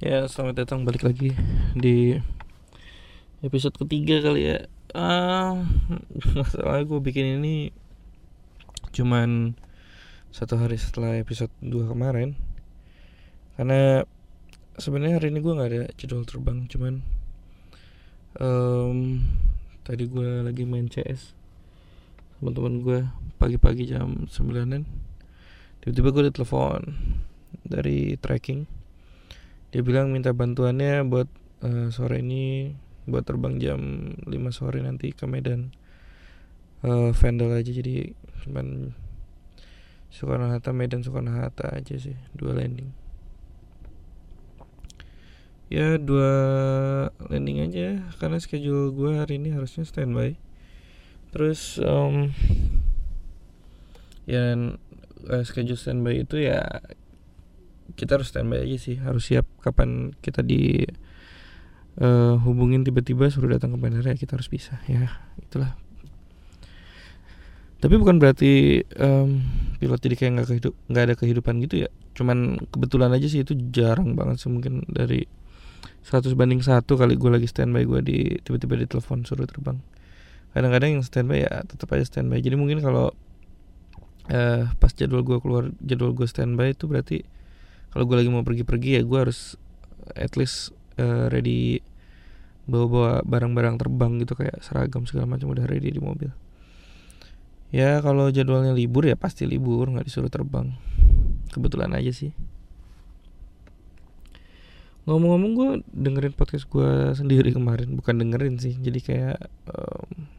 Ya, selamat datang balik lagi di episode ketiga kali ya. Ah, masalah gue bikin ini cuman satu hari setelah episode 2 kemarin. Karena sebenarnya hari ini gue nggak ada jadwal terbang, cuman um, tadi gue lagi main CS teman-teman gue pagi-pagi jam 9an tiba-tiba gue ditelepon dari tracking dia bilang minta bantuannya buat uh, sore ini buat terbang jam 5 sore nanti ke Medan. Uh, Vendel aja jadi cuman Soekarno Hatta Medan Soekarno Hatta aja sih dua landing. Ya dua landing aja karena schedule gue hari ini harusnya standby. Terus um, ya uh, schedule standby itu ya kita harus standby aja sih. Harus siap kapan kita di uh, hubungin tiba-tiba suruh datang ke bandara ya kita harus bisa ya. Itulah. Tapi bukan berarti um, pilot jadi kayak nggak kehidup nggak ada kehidupan gitu ya. Cuman kebetulan aja sih itu jarang banget sih mungkin dari 100 banding satu kali gue lagi standby gue di tiba-tiba ditelepon suruh terbang. Kadang-kadang yang standby ya tetap aja standby. Jadi mungkin kalau uh, pas jadwal gue keluar jadwal gue standby itu berarti kalau gue lagi mau pergi-pergi ya gue harus at least uh, ready bawa-bawa barang-barang terbang gitu kayak seragam segala macam udah ready di mobil. Ya kalau jadwalnya libur ya pasti libur nggak disuruh terbang. Kebetulan aja sih. Ngomong-ngomong gue dengerin podcast gue sendiri kemarin bukan dengerin sih. Jadi kayak um,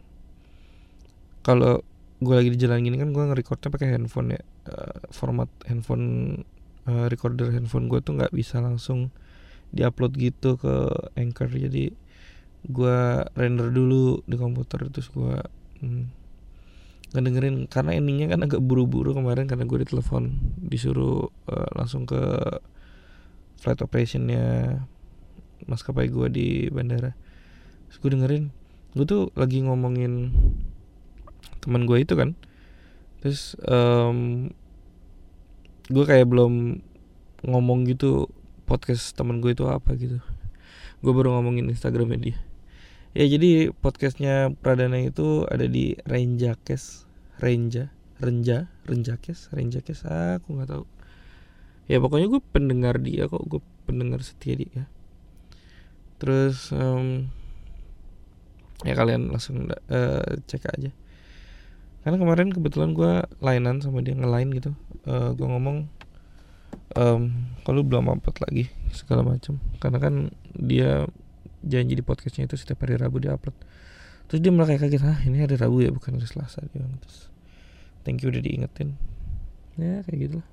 kalau gue lagi di jalan gini kan gue nge-recordnya pakai handphone ya uh, format handphone uh, recorder handphone gue tuh nggak bisa langsung diupload gitu ke Anchor. Jadi gue render dulu di komputer terus gue hmm, dengerin. Karena endingnya kan agak buru-buru kemarin karena gue ditelepon disuruh uh, langsung ke flight operationnya maskapai gue di bandara. Terus gue dengerin gue tuh lagi ngomongin teman gue itu kan. Terus um, gue kayak belum ngomong gitu podcast temen gue itu apa gitu. Gue baru ngomongin instagramnya dia. Ya jadi podcastnya Pradana itu ada di Renjakes Renja Renja Renjakes Renjakes ah, aku nggak tahu. Ya pokoknya gue pendengar dia kok gue pendengar setia dia. Terus um, ya kalian langsung uh, cek aja karena kemarin kebetulan gue lainan sama dia ngelain gitu. Uh, gue ngomong um, kalau belum upload lagi? segala macam karena kan dia janji di podcastnya itu setiap hari Rabu dia upload. Terus dia malah kayak kaget ah ini hari Rabu ya bukan hari Selasa dia terus thank you udah diingetin. Ya kayak gitu lah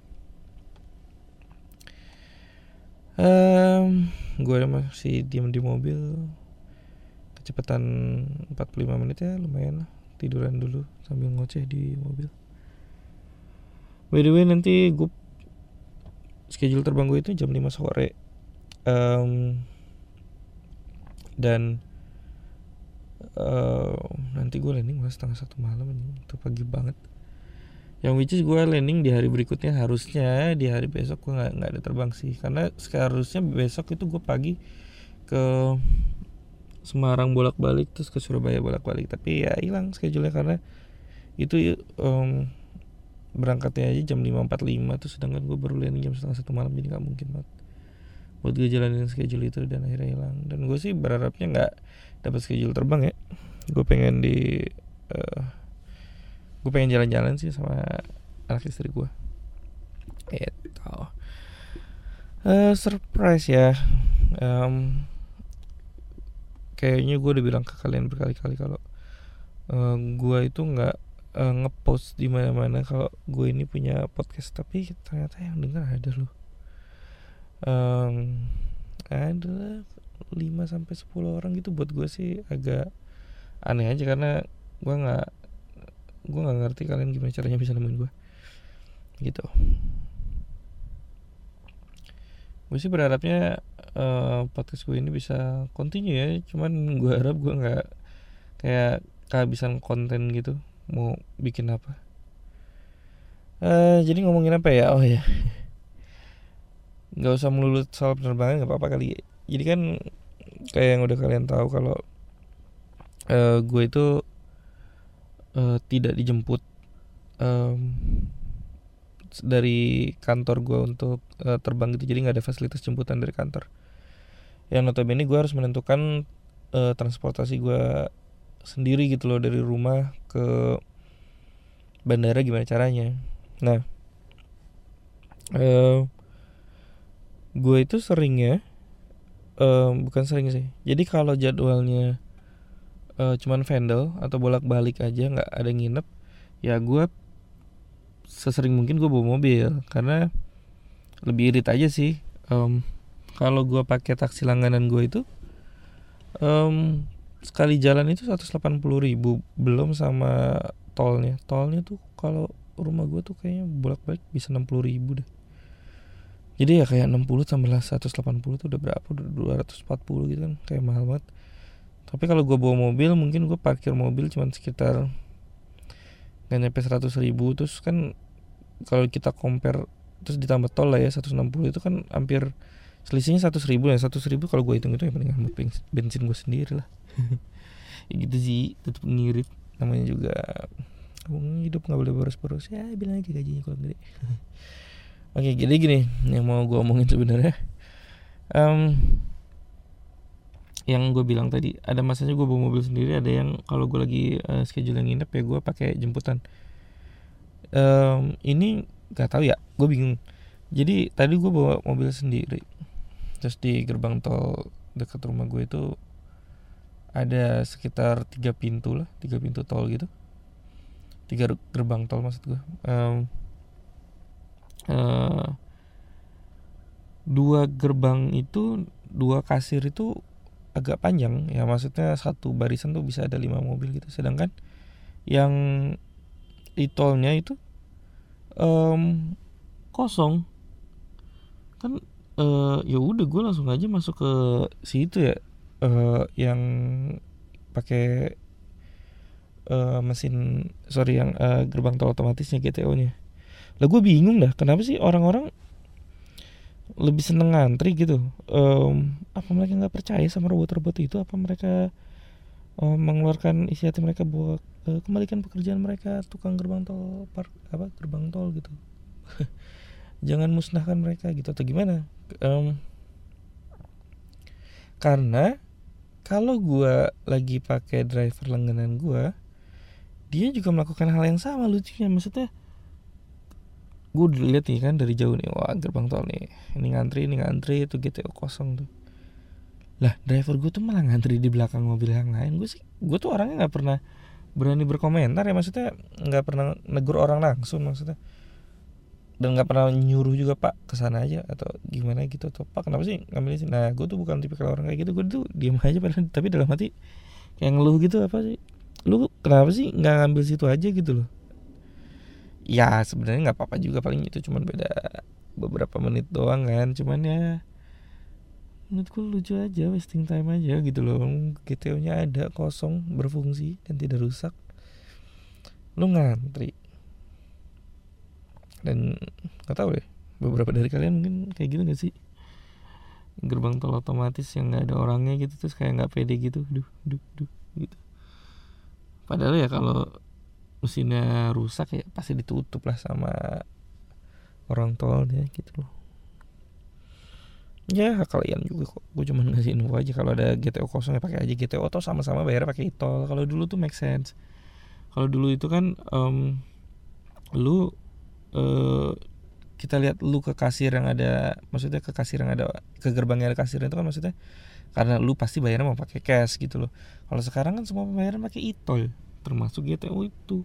um, gue masih diam di mobil. Kecepatan 45 menit ya lumayan lah tiduran dulu sambil ngoceh di mobil. By the way nanti gue schedule terbang gue itu jam 5 sore. Um, dan uh, nanti gue landing malah setengah satu malam ini. Itu pagi banget. Yang which is gue landing di hari berikutnya. Harusnya di hari besok gue nggak nggak ada terbang sih. Karena seharusnya besok itu gue pagi ke Semarang bolak-balik terus ke Surabaya bolak-balik. Tapi ya hilang schedule-nya karena itu um, berangkatnya aja jam 5.45 tuh sedangkan gue baru landing jam setengah satu malam jadi nggak mungkin banget buat gue jalanin schedule itu dan akhirnya hilang. Dan gue sih berharapnya nggak dapat schedule terbang ya. Gue pengen di uh, gue pengen jalan-jalan sih sama anak istri gue itu uh, surprise ya. Um, kayaknya gue udah bilang ke kalian berkali-kali kalau uh, gue itu nggak uh, ngepost di mana-mana kalau gue ini punya podcast. Tapi ternyata yang dengar ada loh. Um, ada 5 sampai sepuluh orang gitu. Buat gue sih agak aneh aja karena gue nggak gue nggak ngerti kalian gimana caranya bisa nemuin gue gitu. Gue sih berharapnya uh, podcast gue ini bisa continue ya. Cuman gue harap gue nggak kayak kehabisan konten gitu. Mau bikin apa? Uh, jadi ngomongin apa ya? Oh ya nggak usah melulu soal penerbangan nggak apa-apa kali. Jadi kan kayak yang udah kalian tahu kalau uh, gue itu uh, tidak dijemput um, dari kantor gue untuk uh, terbang gitu. Jadi nggak ada fasilitas jemputan dari kantor yang notabene gue harus menentukan uh, transportasi gue sendiri gitu loh dari rumah ke bandara gimana caranya. Nah uh, gue itu sering ya uh, bukan sering sih. Jadi kalau jadwalnya uh, cuman vendel atau bolak balik aja nggak ada nginep ya gue sesering mungkin gue bawa mobil. Karena lebih irit aja sih um, kalau gue pakai taksi langganan gue itu um, sekali jalan itu 180 ribu. Belum sama tolnya. Tolnya tuh kalau rumah gue tuh kayaknya bolak balik bisa 60 ribu deh. Jadi ya kayak 60 tambah 180 tuh udah berapa? Udah 240 gitu kan. Kayak mahal banget. Tapi kalau gue bawa mobil mungkin gue parkir mobil cuma sekitar nggak nyampe 100 ribu. Terus kan kalau kita compare terus ditambah tol lah ya 160 itu kan hampir selisihnya 100 ribu ya 100 ribu kalau gue hitung itu ya mendingan buat bensin gue sendiri lah. Ya gitu sih tetap ngirit. Namanya juga hidup nggak boleh boros-boros. Ya bilang aja gajinya kalau gede. Oke jadi gini yang mau gue omongin sebenarnya um, yang gue bilang tadi ada masanya gue bawa mobil sendiri ada yang kalau gue lagi uh, schedule yang nginep ya gue pakai jemputan. Um, ini gak tahu ya gue bingung. Jadi tadi gue bawa mobil sendiri terus di gerbang tol dekat rumah gue itu ada sekitar tiga pintu lah tiga pintu tol gitu. Tiga gerbang tol maksud gue. Um, uh, dua gerbang itu dua kasir itu agak panjang. Ya maksudnya satu barisan tuh bisa ada lima mobil gitu. Sedangkan yang di tolnya itu um, kosong. Kan uh, ya udah gue langsung aja masuk ke situ ya. Uh, yang pakai uh, mesin sorry yang uh, gerbang tol otomatisnya GTO nya lah gue bingung dah kenapa sih orang-orang lebih seneng ngantri gitu? Um, apa mereka nggak percaya sama robot-robot itu? Apa mereka um, mengeluarkan isi hati mereka buat uh, kembalikan pekerjaan mereka tukang gerbang tol park apa gerbang tol gitu jangan musnahkan mereka gitu atau gimana? Um, karena kalau gue lagi pakai driver langganan gue dia juga melakukan hal yang sama lucunya. Maksudnya gue udah lihat nih kan dari jauh nih wah gerbang tol nih ini ngantri ini ngantri itu GTO kosong tuh. Lah driver gue tuh malah ngantri di belakang mobil yang lain. Gue sih gue tuh orangnya nggak pernah berani berkomentar ya. Maksudnya nggak pernah negur orang langsung maksudnya dan nggak pernah nyuruh juga pak ke sana aja atau gimana gitu. Atau pak kenapa sih ngambil sih nah gue tuh bukan tipe kalau orang kayak gitu. Gue tuh diam aja padahal. Tapi dalam hati kayak ngeluh gitu apa sih? Lu kenapa sih nggak ngambil situ aja gitu loh? Ya sebenarnya nggak apa-apa juga paling itu cuman beda beberapa menit doang kan. Cuman ya menurutku lucu aja wasting time aja gitu loh. GTO nya ada kosong berfungsi dan tidak rusak. Lu ngantri dan nggak tahu deh beberapa dari kalian mungkin kayak gitu gak sih? Gerbang tol otomatis yang nggak ada orangnya gitu terus kayak nggak pede gitu. Duh duh duh gitu. Padahal ya kalau mesinnya rusak ya pasti ditutup lah sama orang tolnya gitu loh. Ya kalian juga kok. Gue cuma ngasih info aja. Kalau ada GTO kosong ya pakai aja GTO atau sama-sama bayar pakai tol kalau dulu tuh make sense. Kalau dulu itu kan um, lu uh, kita lihat lu ke kasir yang ada maksudnya ke kasir yang ada ke gerbang yang ada kasir itu kan maksudnya karena lu pasti bayarnya mau pakai cash gitu loh. Kalau sekarang kan semua pembayaran pakai e-tol termasuk GTO itu.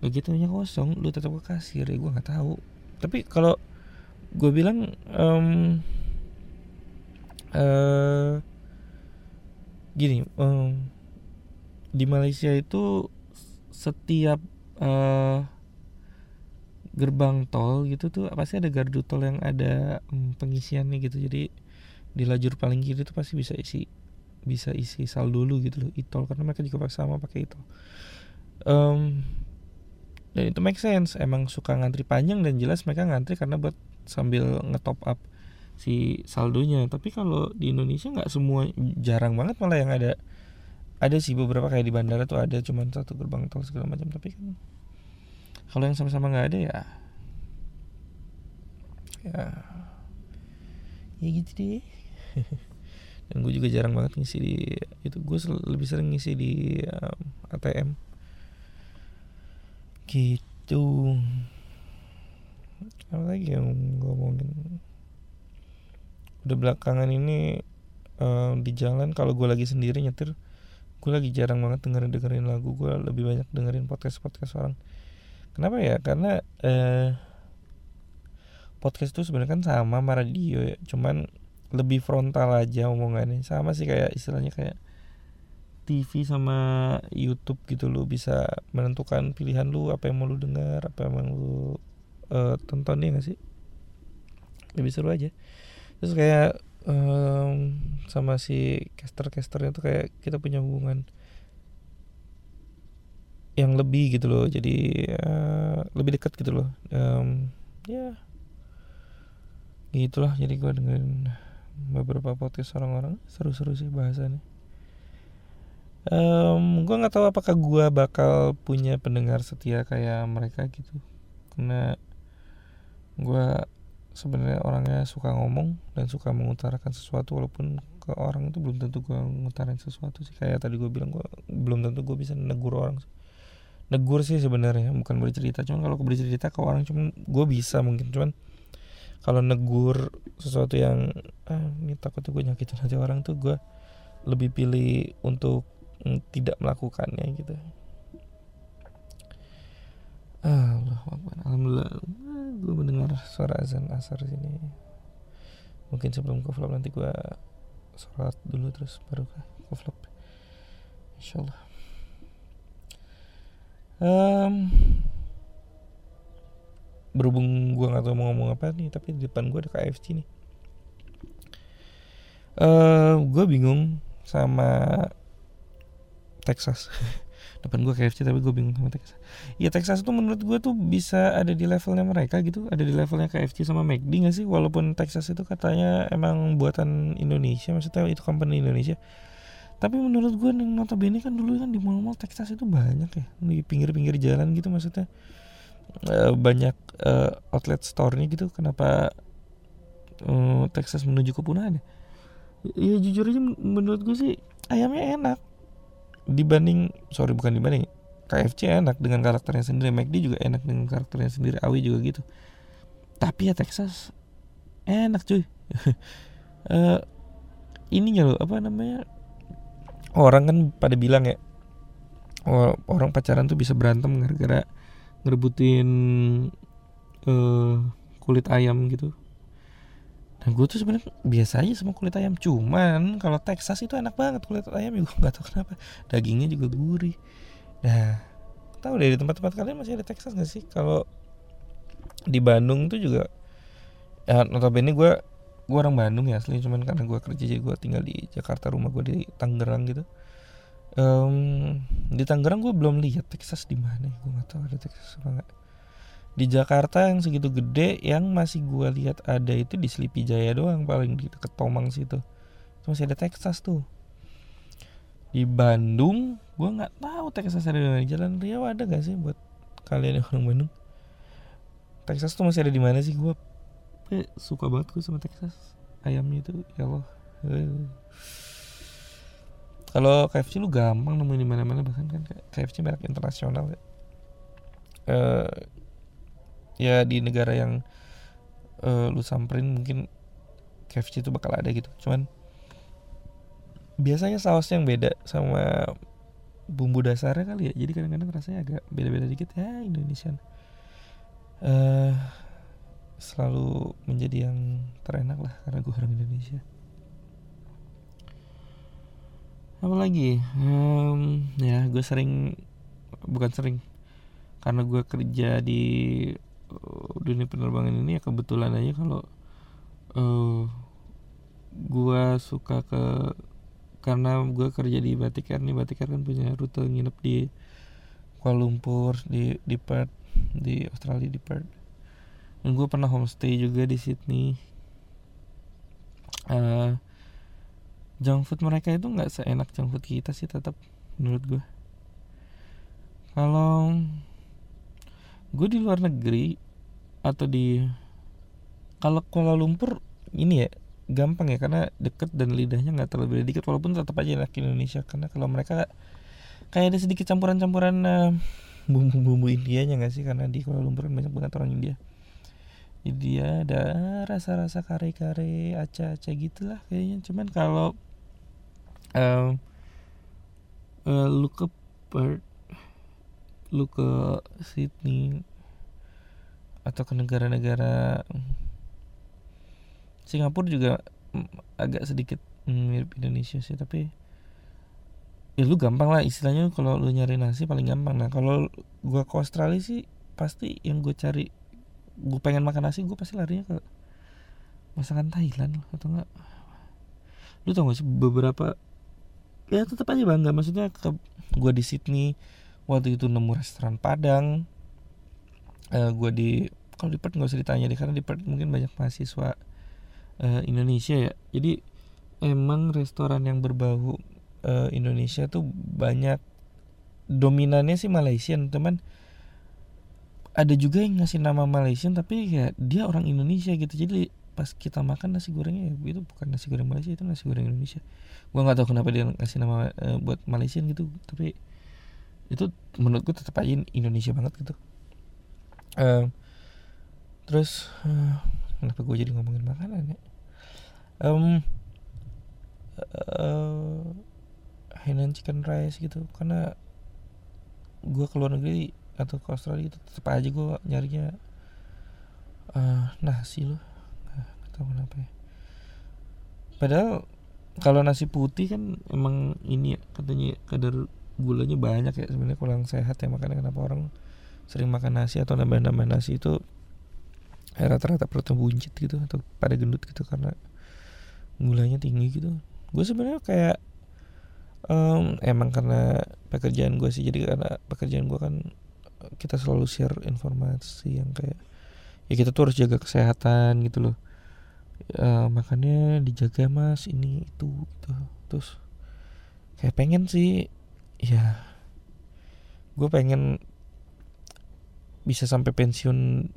Nah, GTO nya kosong lu tetap ke kasir ya gue nggak tahu. Tapi kalau gue bilang um, uh, gini um, di Malaysia itu setiap uh, gerbang tol gitu tuh pasti ada gardu tol yang ada um, pengisiannya gitu. Jadi di lajur paling kiri itu pasti bisa isi bisa isi saldo dulu gitu loh e karena mereka juga sama pakai itu um, dan itu make sense. Emang suka ngantri panjang dan jelas mereka ngantri karena buat sambil ngetop up si saldonya. Tapi kalau di Indonesia nggak semua jarang banget malah yang ada. Ada sih beberapa kayak di bandara tuh ada cuman satu gerbang tol segala macam. Tapi kan kalau yang sama-sama nggak ada ya ya ya gitu deh. Dan gue juga jarang banget ngisi di itu. Gue lebih sering ngisi di um, ATM gitu. Apa lagi yang ngomongin udah belakangan ini um, di jalan kalau gue lagi sendiri nyetir gue lagi jarang banget dengerin dengerin lagu. Gue lebih banyak dengerin podcast podcast orang kenapa ya? Karena eh, podcast itu sebenarnya kan sama sama radio ya. Cuman lebih frontal aja omongannya. Sama sih kayak istilahnya kayak TV sama YouTube gitu lo bisa menentukan pilihan lu apa yang mau lu dengar apa yang mau lu uh, tonton ya gak sih? Lebih seru aja. Terus kayak um, sama si caster casternya tuh kayak kita punya hubungan yang lebih gitu loh. Jadi uh, lebih dekat gitu loh. Um, ya. Gitulah jadi gue dengerin beberapa podcast orang-orang. Seru-seru sih bahasannya. Um, gue nggak tahu apakah gue bakal punya pendengar setia kayak mereka gitu. Karena gue sebenarnya orangnya suka ngomong dan suka mengutarakan sesuatu walaupun ke orang itu belum tentu gue ngutarain sesuatu sih. Kayak tadi gue bilang gue belum tentu gue bisa negur orang negur sih sebenarnya bukan bercerita cuman kalau bercerita ke orang cuman gue bisa mungkin. Cuman kalau negur sesuatu yang ah, ini takutnya gue nyakitin hati orang tuh gue lebih pilih untuk mm, tidak melakukannya gitu. Allah Alhamdulillah. Gue mendengar suara azan asar sini. Mungkin sebelum ke vlog nanti gue sholat dulu terus baru ke vlog. Insyaallah um, berhubung gue gak tau mau ngomong apa nih tapi di depan gue ada KFC nih. Uh, eh, gue bingung sama Texas. Depan gue KFC tapi gue bingung sama Texas. Ya Texas tuh menurut gue tuh bisa ada di levelnya mereka gitu ada di levelnya KFC sama McD gak sih? Walaupun Texas itu katanya emang buatan Indonesia maksudnya itu company Indonesia tapi menurut gue nih notabene kan dulu kan di mall-mall Texas itu banyak ya di pinggir-pinggir jalan gitu maksudnya. Uh, banyak uh, outlet store-nya gitu kenapa uh, Texas menuju ke Punane ya jujur aja menurut gue sih ayamnya enak. Dibanding sorry bukan dibanding KFC enak dengan karakternya sendiri McD juga enak dengan karakternya sendiri Awi juga gitu. Tapi ya Texas enak cuy. Uh, ininya loh apa namanya orang kan pada bilang ya orang pacaran tuh bisa berantem gara-gara ngerebutin uh, kulit ayam gitu. Dan gue tuh sebenarnya biasa aja sama kulit ayam cuman kalau Texas itu enak banget kulit ayam ya gue nggak tahu kenapa. Dagingnya juga gurih. Nah tahu di tempat-tempat kalian masih ada Texas gak sih? Kalau di Bandung tuh juga ya notabene gue gue orang Bandung ya asli cuman karena gue kerja jadi gue tinggal di Jakarta rumah gue di Tangerang gitu. Um, di Tangerang gue belum lihat Texas di mana gue nggak tahu ada Texas apa enggak di Jakarta yang segitu gede yang masih gue lihat ada itu di Sleepy Jaya doang paling di deket Tomang situ. Itu masih ada Texas tuh. Di Bandung gue nggak tahu Texas ada di mana. Jalan Riau ada gak sih buat kalian yang orang Bandung? Texas tuh masih ada di mana sih? Gue eh, suka banget gue sama Texas ayamnya itu ya Allah kalau KFC lu gampang nemuin di mana-mana bahkan kan KFC merek internasional ya. Uh, ya di negara yang uh, lu samperin mungkin KFC itu bakal ada gitu. Cuman biasanya sausnya yang beda sama bumbu dasarnya kali ya. Jadi kadang-kadang rasanya agak beda-beda dikit ya Indonesian. Uh, selalu menjadi yang terenak lah karena gue orang Indonesia. Apa lagi? Um, ya gue sering bukan sering karena gue kerja di uh, dunia penerbangan ini ya kebetulan aja kalau uh, gue suka ke karena gue kerja di Batikar nih Batikar kan punya rute nginep di Kuala Lumpur di di Perth di Australia di Perth gue pernah homestay juga di Sydney. Junk food mereka itu nggak seenak junk food kita sih tetap menurut gue kalau gue di luar negeri atau di kalau Kuala Lumpur ini ya gampang ya karena deket dan lidahnya nggak terlalu beda dikit walaupun tetap aja enak Indonesia karena kalau mereka kayak ada sedikit campuran-campuran uh, bumbu-bumbu Indianya nggak sih? Karena di Kuala Lumpur kan banyak banget orang India jadi dia ada rasa-rasa kare-kare aca-aca gitulah kayaknya. Cuman kalau uh, uh, lu ke Perth lu ke Sydney atau ke negara-negara Singapura juga agak sedikit mm, mirip Indonesia sih tapi ya lu gampang lah istilahnya. Kalau lu nyari nasi paling gampang. Nah kalau gua ke Australia sih pasti yang gue cari gue pengen makan nasi gue pasti larinya ke masakan Thailand atau enggak. Lu tau gak sih beberapa ya tetap aja bangga maksudnya ke gue di Sydney waktu itu nemu restoran Padang uh, eh, gue di kalau di Perth nggak usah ditanya deh karena di Perth mungkin banyak mahasiswa uh, Indonesia ya. Jadi emang restoran yang berbau uh, Indonesia tuh banyak dominannya sih Malaysian teman ada juga yang ngasih nama Malaysian tapi ya dia orang Indonesia gitu. Jadi pas kita makan nasi gorengnya ya itu bukan nasi goreng Malaysia itu nasi goreng Indonesia. Gua nggak tahu kenapa dia ngasih nama uh, buat Malaysian gitu tapi itu menurut gue tetap aja Indonesia banget gitu. Uh, terus uh, kenapa gue jadi ngomongin makanan ya? Um, uh, Hainan chicken rice gitu karena gue ke luar negeri atau ke Australia itu tetap aja gue nyarinya uh, nasi loh. Nggak tahu kenapa ya. Padahal kalau nasi putih kan emang ini ya, katanya kadar gulanya banyak ya sebenarnya kurang sehat ya makanya kenapa orang sering makan nasi atau nambah-nambah nasi itu eh, rata-rata perutnya buncit gitu atau pada gendut gitu karena gulanya tinggi gitu. Gue sebenarnya kayak um, emang karena pekerjaan gue sih jadi karena pekerjaan gue kan kita selalu share informasi yang kayak ya kita tuh harus jaga kesehatan gitu loh. Uh, makanya dijaga mas ini itu gitu. Terus kayak pengen sih ya gue pengen bisa sampai pensiun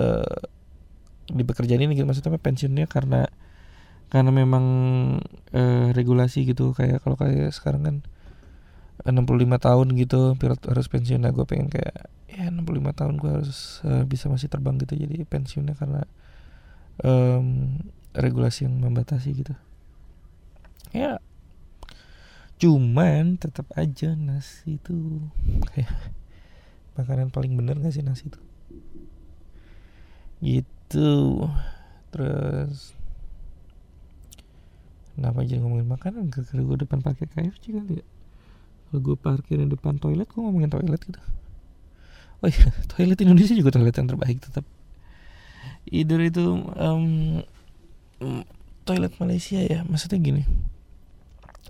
uh, di pekerjaan ini gitu. Maksudnya pensiunnya karena karena memang uh, regulasi gitu. Kayak kalau kayak sekarang kan 65 tahun gitu pilot harus pensiun. Nah gue pengen kayak ya 65 tahun gue harus uh, bisa masih terbang gitu. Jadi pensiunnya karena um, regulasi yang membatasi gitu. Ya cuman tetap aja nasi itu kayak makanan paling bener gak sih nasi itu? Gitu. Terus kenapa jadi ngomongin makanan? Gak kira gue depan pakai KFC kali ya kalau gue parkirin depan toilet gue ngomongin toilet gitu. Oh iya toilet Indonesia juga toilet yang terbaik tetap either itu um, toilet Malaysia ya. Maksudnya gini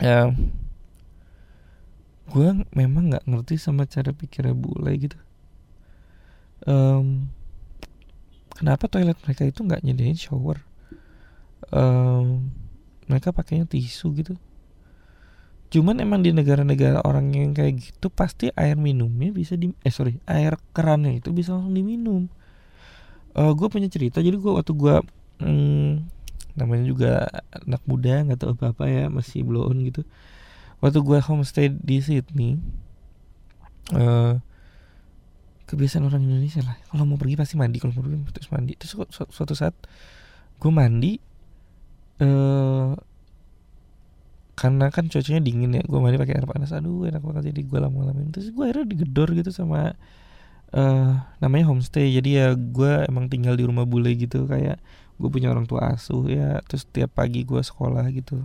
ya gue memang nggak ngerti sama cara pikirnya bule gitu. Um, kenapa toilet mereka itu nggak nyediain shower? Um, mereka pakainya tisu gitu cuman emang di negara-negara orang yang kayak gitu pasti air minumnya bisa di eh sorry air kerannya itu bisa langsung diminum. Uh, gue punya cerita jadi gue waktu gue hmm, namanya juga anak muda nggak tahu apa apa ya masih blow on gitu. Waktu gue homestay di Sydney uh, kebiasaan orang Indonesia lah. Kalau mau pergi pasti mandi kalau mau pergi terus mandi. Terus su su suatu saat gue mandi uh, karena kan cuacanya dingin ya gue mandi pakai air panas. Aduh enak banget jadi gue lama-lama terus gue akhirnya digedor gitu sama uh, namanya homestay. Jadi ya gue emang tinggal di rumah bule gitu kayak gue punya orang tua asuh ya. Terus tiap pagi gue sekolah gitu.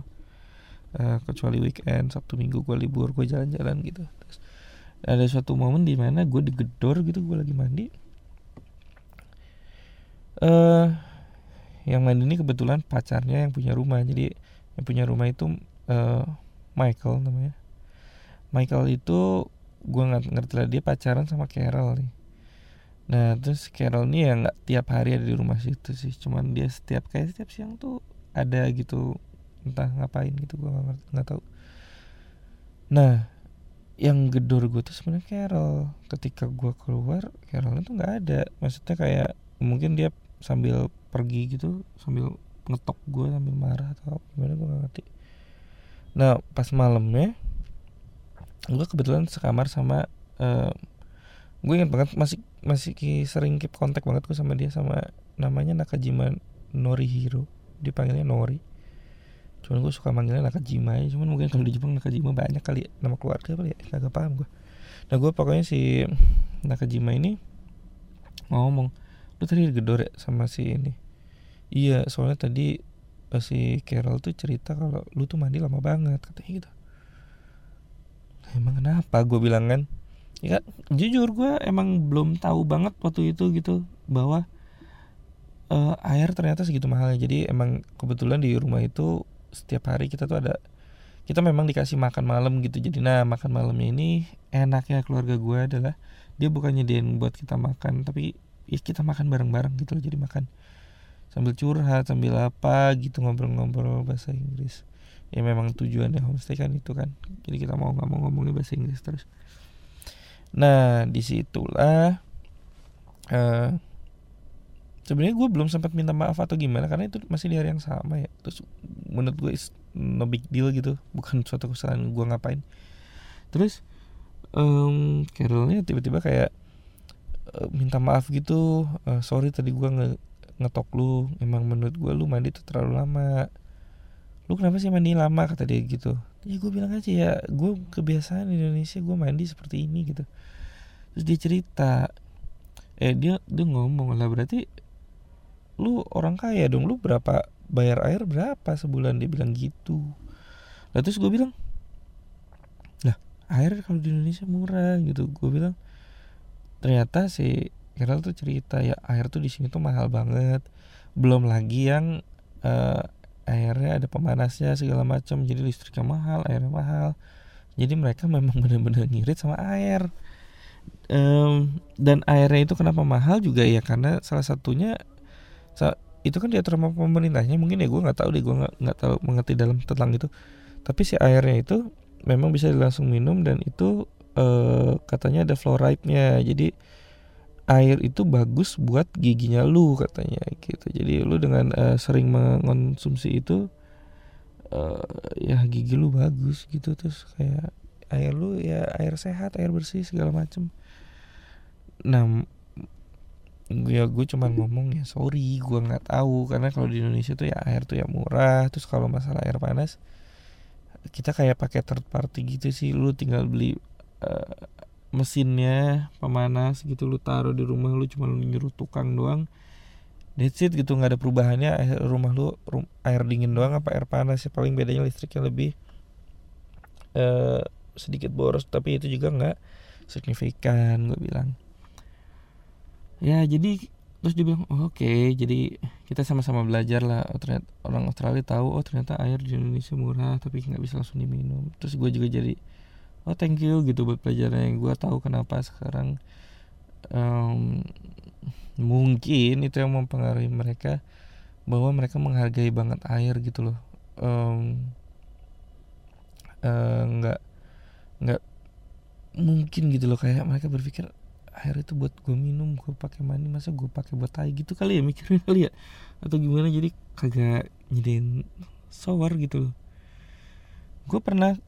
Uh, kecuali weekend sabtu minggu gue libur gue jalan-jalan gitu. Terus ada suatu momen di mana gue digedor gitu gue lagi mandi. Eh uh, yang mandi ini kebetulan pacarnya yang punya rumah. Jadi yang punya rumah itu uh, Michael namanya. Michael itu gue nggak ngerti lah dia pacaran sama Carol nih. Nah terus Carol nih ya nggak tiap hari ada di rumah situ sih cuman dia setiap kayak setiap siang tuh ada gitu entah ngapain gitu gue nggak ngerti nggak tahu. Nah yang gedor gue tuh sebenarnya Carol. Ketika gue keluar Carol itu nggak ada. Maksudnya kayak mungkin dia sambil pergi gitu sambil ngetok gue sambil marah atau gimana gue gak ngerti nah pas malamnya gue kebetulan sekamar sama uh, gue ingat banget masih masih sering keep kontak banget gue sama dia sama namanya Nakajima Norihiro. Dipanggilnya Nori. Cuman gue suka manggilnya Nakajima ya cuman mungkin kalau di Jepang Nakajima banyak kali ya, nama keluarga kali ya agak paham gue nah gue pokoknya si Nakajima ini ngomong lu tadi gedor ya sama si ini? Iya soalnya tadi si Carol tuh cerita kalau lu tuh mandi lama banget katanya gitu. Emang kenapa? Gue bilang kan ya jujur gue emang belum tahu banget waktu itu gitu bahwa uh, air ternyata segitu mahalnya jadi emang kebetulan di rumah itu setiap hari kita tuh ada kita memang dikasih makan malam gitu. Jadi nah makan malamnya ini enaknya keluarga gue adalah dia bukannya dia buat kita makan tapi ya kita makan bareng-bareng gitu loh jadi makan sambil curhat sambil apa gitu ngobrol-ngobrol bahasa Inggris. Ya memang tujuannya homestay kan itu kan. Jadi kita mau nggak mau ngomongin bahasa Inggris terus. Nah di situlah uh, sebenarnya gue belum sempat minta maaf atau gimana karena itu masih di hari yang sama ya. Terus menurut gue no big deal gitu. Bukan suatu kesalahan gue ngapain. Terus um, Carolnya tiba-tiba kayak uh, minta maaf gitu uh, sorry tadi gue nge ngetok lu. Emang menurut gue lu mandi tuh terlalu lama. Lu kenapa sih mandi lama? Kata dia gitu. Ya gue bilang aja ya gue kebiasaan Indonesia gue mandi seperti ini gitu. Terus dia cerita eh dia dia ngomong lah berarti lu orang kaya dong. Lu berapa bayar air berapa sebulan? Dia bilang gitu. Lah terus gue bilang lah air kalau di Indonesia murah gitu. Gue bilang ternyata si Gerald tuh cerita ya air tuh di sini tuh mahal banget. Belum lagi yang uh, airnya ada pemanasnya segala macam jadi listriknya mahal airnya mahal. Jadi mereka memang benar-benar ngirit sama air. Um, dan airnya itu kenapa mahal juga ya? Karena salah satunya itu kan diatur sama pemerintahnya. Mungkin ya gue nggak tahu deh gue nggak nggak tahu mengerti dalam tentang itu. Tapi si airnya itu memang bisa langsung minum dan itu uh, katanya ada fluoride-nya. Jadi air itu bagus buat giginya lu katanya gitu. Jadi lu dengan uh, sering mengonsumsi itu uh, ya gigi lu bagus gitu terus kayak air lu ya air sehat air bersih segala macem. Nah ya gue cuma ngomong ya sorry gue nggak tahu. Karena kalau di Indonesia tuh ya air tuh ya murah terus kalau masalah air panas kita kayak pakai third party gitu sih. Lu tinggal beli uh, mesinnya pemanas gitu lu taruh di rumah lu cuma lu nyuruh tukang doang that's it gitu nggak ada perubahannya air rumah lu rum, air dingin doang apa air panas ya paling bedanya listriknya lebih uh, sedikit boros tapi itu juga nggak signifikan gue bilang ya jadi terus dia bilang oh, oke okay. jadi kita sama-sama belajar lah oh, ternyata orang Australia tahu oh ternyata air di Indonesia murah tapi nggak bisa langsung diminum terus gue juga jadi oh thank you gitu buat pelajaran yang gue tahu kenapa sekarang um, mungkin itu yang mempengaruhi mereka bahwa mereka menghargai banget air gitu loh. Um, uh, nggak nggak mungkin gitu loh. Kayak mereka berpikir air itu buat gue minum gue pakai mandi masa gue pakai buat tai? Gitu kali ya mikirnya kali ya. Atau gimana? Jadi kagak nyediain shower gitu loh. Gue pernah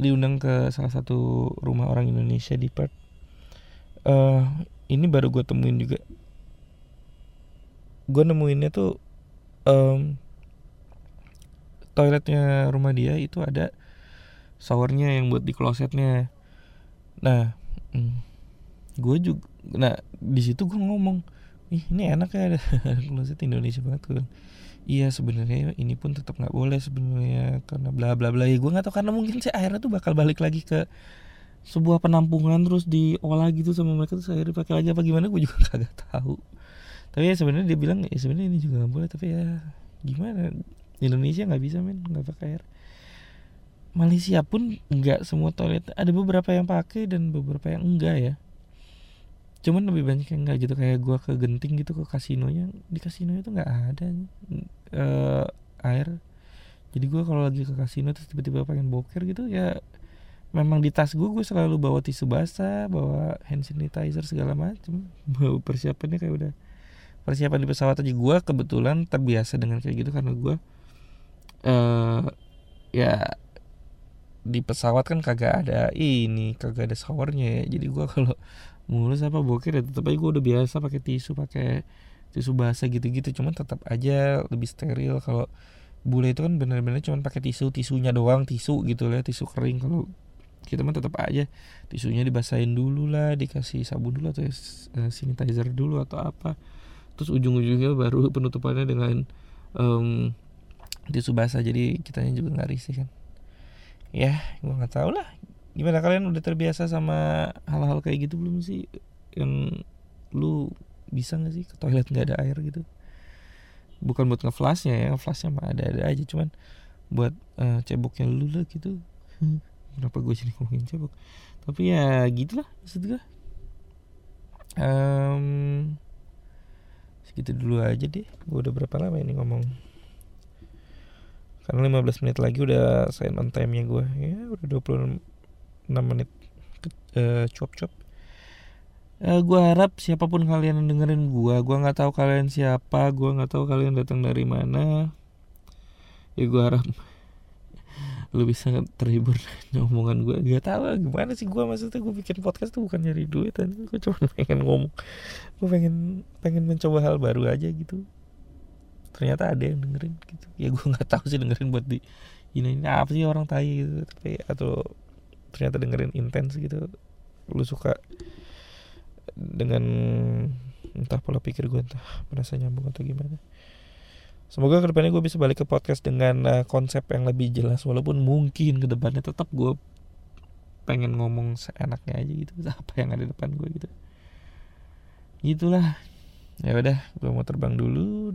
diundang ke salah satu rumah orang Indonesia di Perth. Uh, ini baru gue temuin juga. Gue nemuinnya tuh um, toiletnya rumah dia itu ada showernya yang buat di klosetnya. Nah hmm, gue juga nah di situ gue ngomong ih ini enak ya ada kloset Indonesia banget gue iya sebenarnya ini pun tetap nggak boleh sebenarnya karena bla bla bla. Ya gue nggak tahu karena mungkin sih akhirnya tuh bakal balik lagi ke sebuah penampungan terus diolah gitu sama mereka terus akhirnya pakai lagi apa gimana gue juga kagak tahu. Tapi ya sebenarnya dia bilang ya sebenarnya ini juga nggak boleh tapi ya gimana? Indonesia nggak bisa men nggak pakai air. Malaysia pun nggak semua toilet ada beberapa yang pakai dan beberapa yang enggak ya cuman lebih banyak yang enggak gitu kayak gue ke genting gitu ke kasinonya di kasinonya tuh nggak ada uh, air. Jadi gue kalau lagi ke kasino terus tiba-tiba pengen boker gitu ya memang di tas gue gue selalu bawa tisu basah bawa hand sanitizer segala macem. Bawa persiapannya kayak udah persiapan di pesawat aja. Gue kebetulan terbiasa dengan kayak gitu karena gue uh, ya di pesawat kan kagak ada ini kagak ada showernya ya. Jadi gue kalau mulus apa boker ya tetap aja gue udah biasa pakai tisu pakai tisu basah gitu-gitu cuman tetap aja lebih steril. Kalau bule itu kan bener-bener cuma pakai tisu tisunya doang tisu gitu lah tisu kering. Kalau kita mah tetap aja tisunya dibasahin dulu lah dikasih sabun dulu atau uh, sanitizer dulu atau apa. Terus ujung-ujungnya baru penutupannya dengan um, tisu basah jadi kitanya juga nggak risih kan. Ya gue nggak tahu lah gimana kalian udah terbiasa sama hal-hal kayak gitu belum sih? Yang lu bisa nggak sih ke toilet nggak ada air gitu? Bukan buat ngeflashnya ya ngeflashnya mah ada ada aja cuman buat uh, ceboknya lu lah gitu. Hmm. kenapa gue jadi ngomongin cebok? Tapi ya gitulah maksud gue um, segitu dulu aja deh. Gue udah berapa lama ini ngomong? Karena 15 menit lagi udah sign on time nya gue ya udah 26 menit uh, cuap-cuap. Uh, eh, gue harap siapa pun kalian yang dengerin gue gue nggak tahu kalian siapa gue nggak tahu kalian datang dari mana. Ya gue harap lu bisa terhibur dengan omongan gue gak tahu gimana sih gue maksudnya gue bikin podcast tuh bukan nyari duit aja gue cuma pengen ngomong. Gue pengen pengen mencoba hal baru aja gitu. Ternyata ada yang dengerin gitu. Ya gue nggak tahu sih dengerin buat di ini ini apa sih orang tai gitu tapi atau ternyata dengerin intens gitu lu suka dengan entah pola pikir gue entah merasa nyambung atau gimana. Semoga ke depannya gue bisa balik ke podcast dengan uh, konsep yang lebih jelas walaupun mungkin ke depannya tetap gue pengen ngomong seenaknya aja gitu apa yang ada di depan gue gitu. Gitulah. Ya udah gue mau terbang dulu.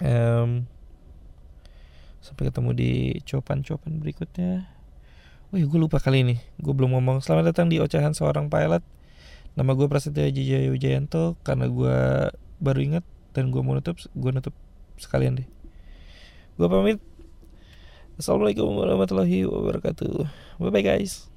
Um, sampai ketemu di copan-copan berikutnya oh ya gue lupa kali ini. Gue belum ngomong. Selamat datang di ocehan seorang pilot. Nama gue Prasetyo Jaya Wijayanto karena gue baru ingat dan gue mau nutup gue nutup sekalian deh. Gue pamit. Assalamualaikum warahmatullahi wabarakatuh. Bye bye guys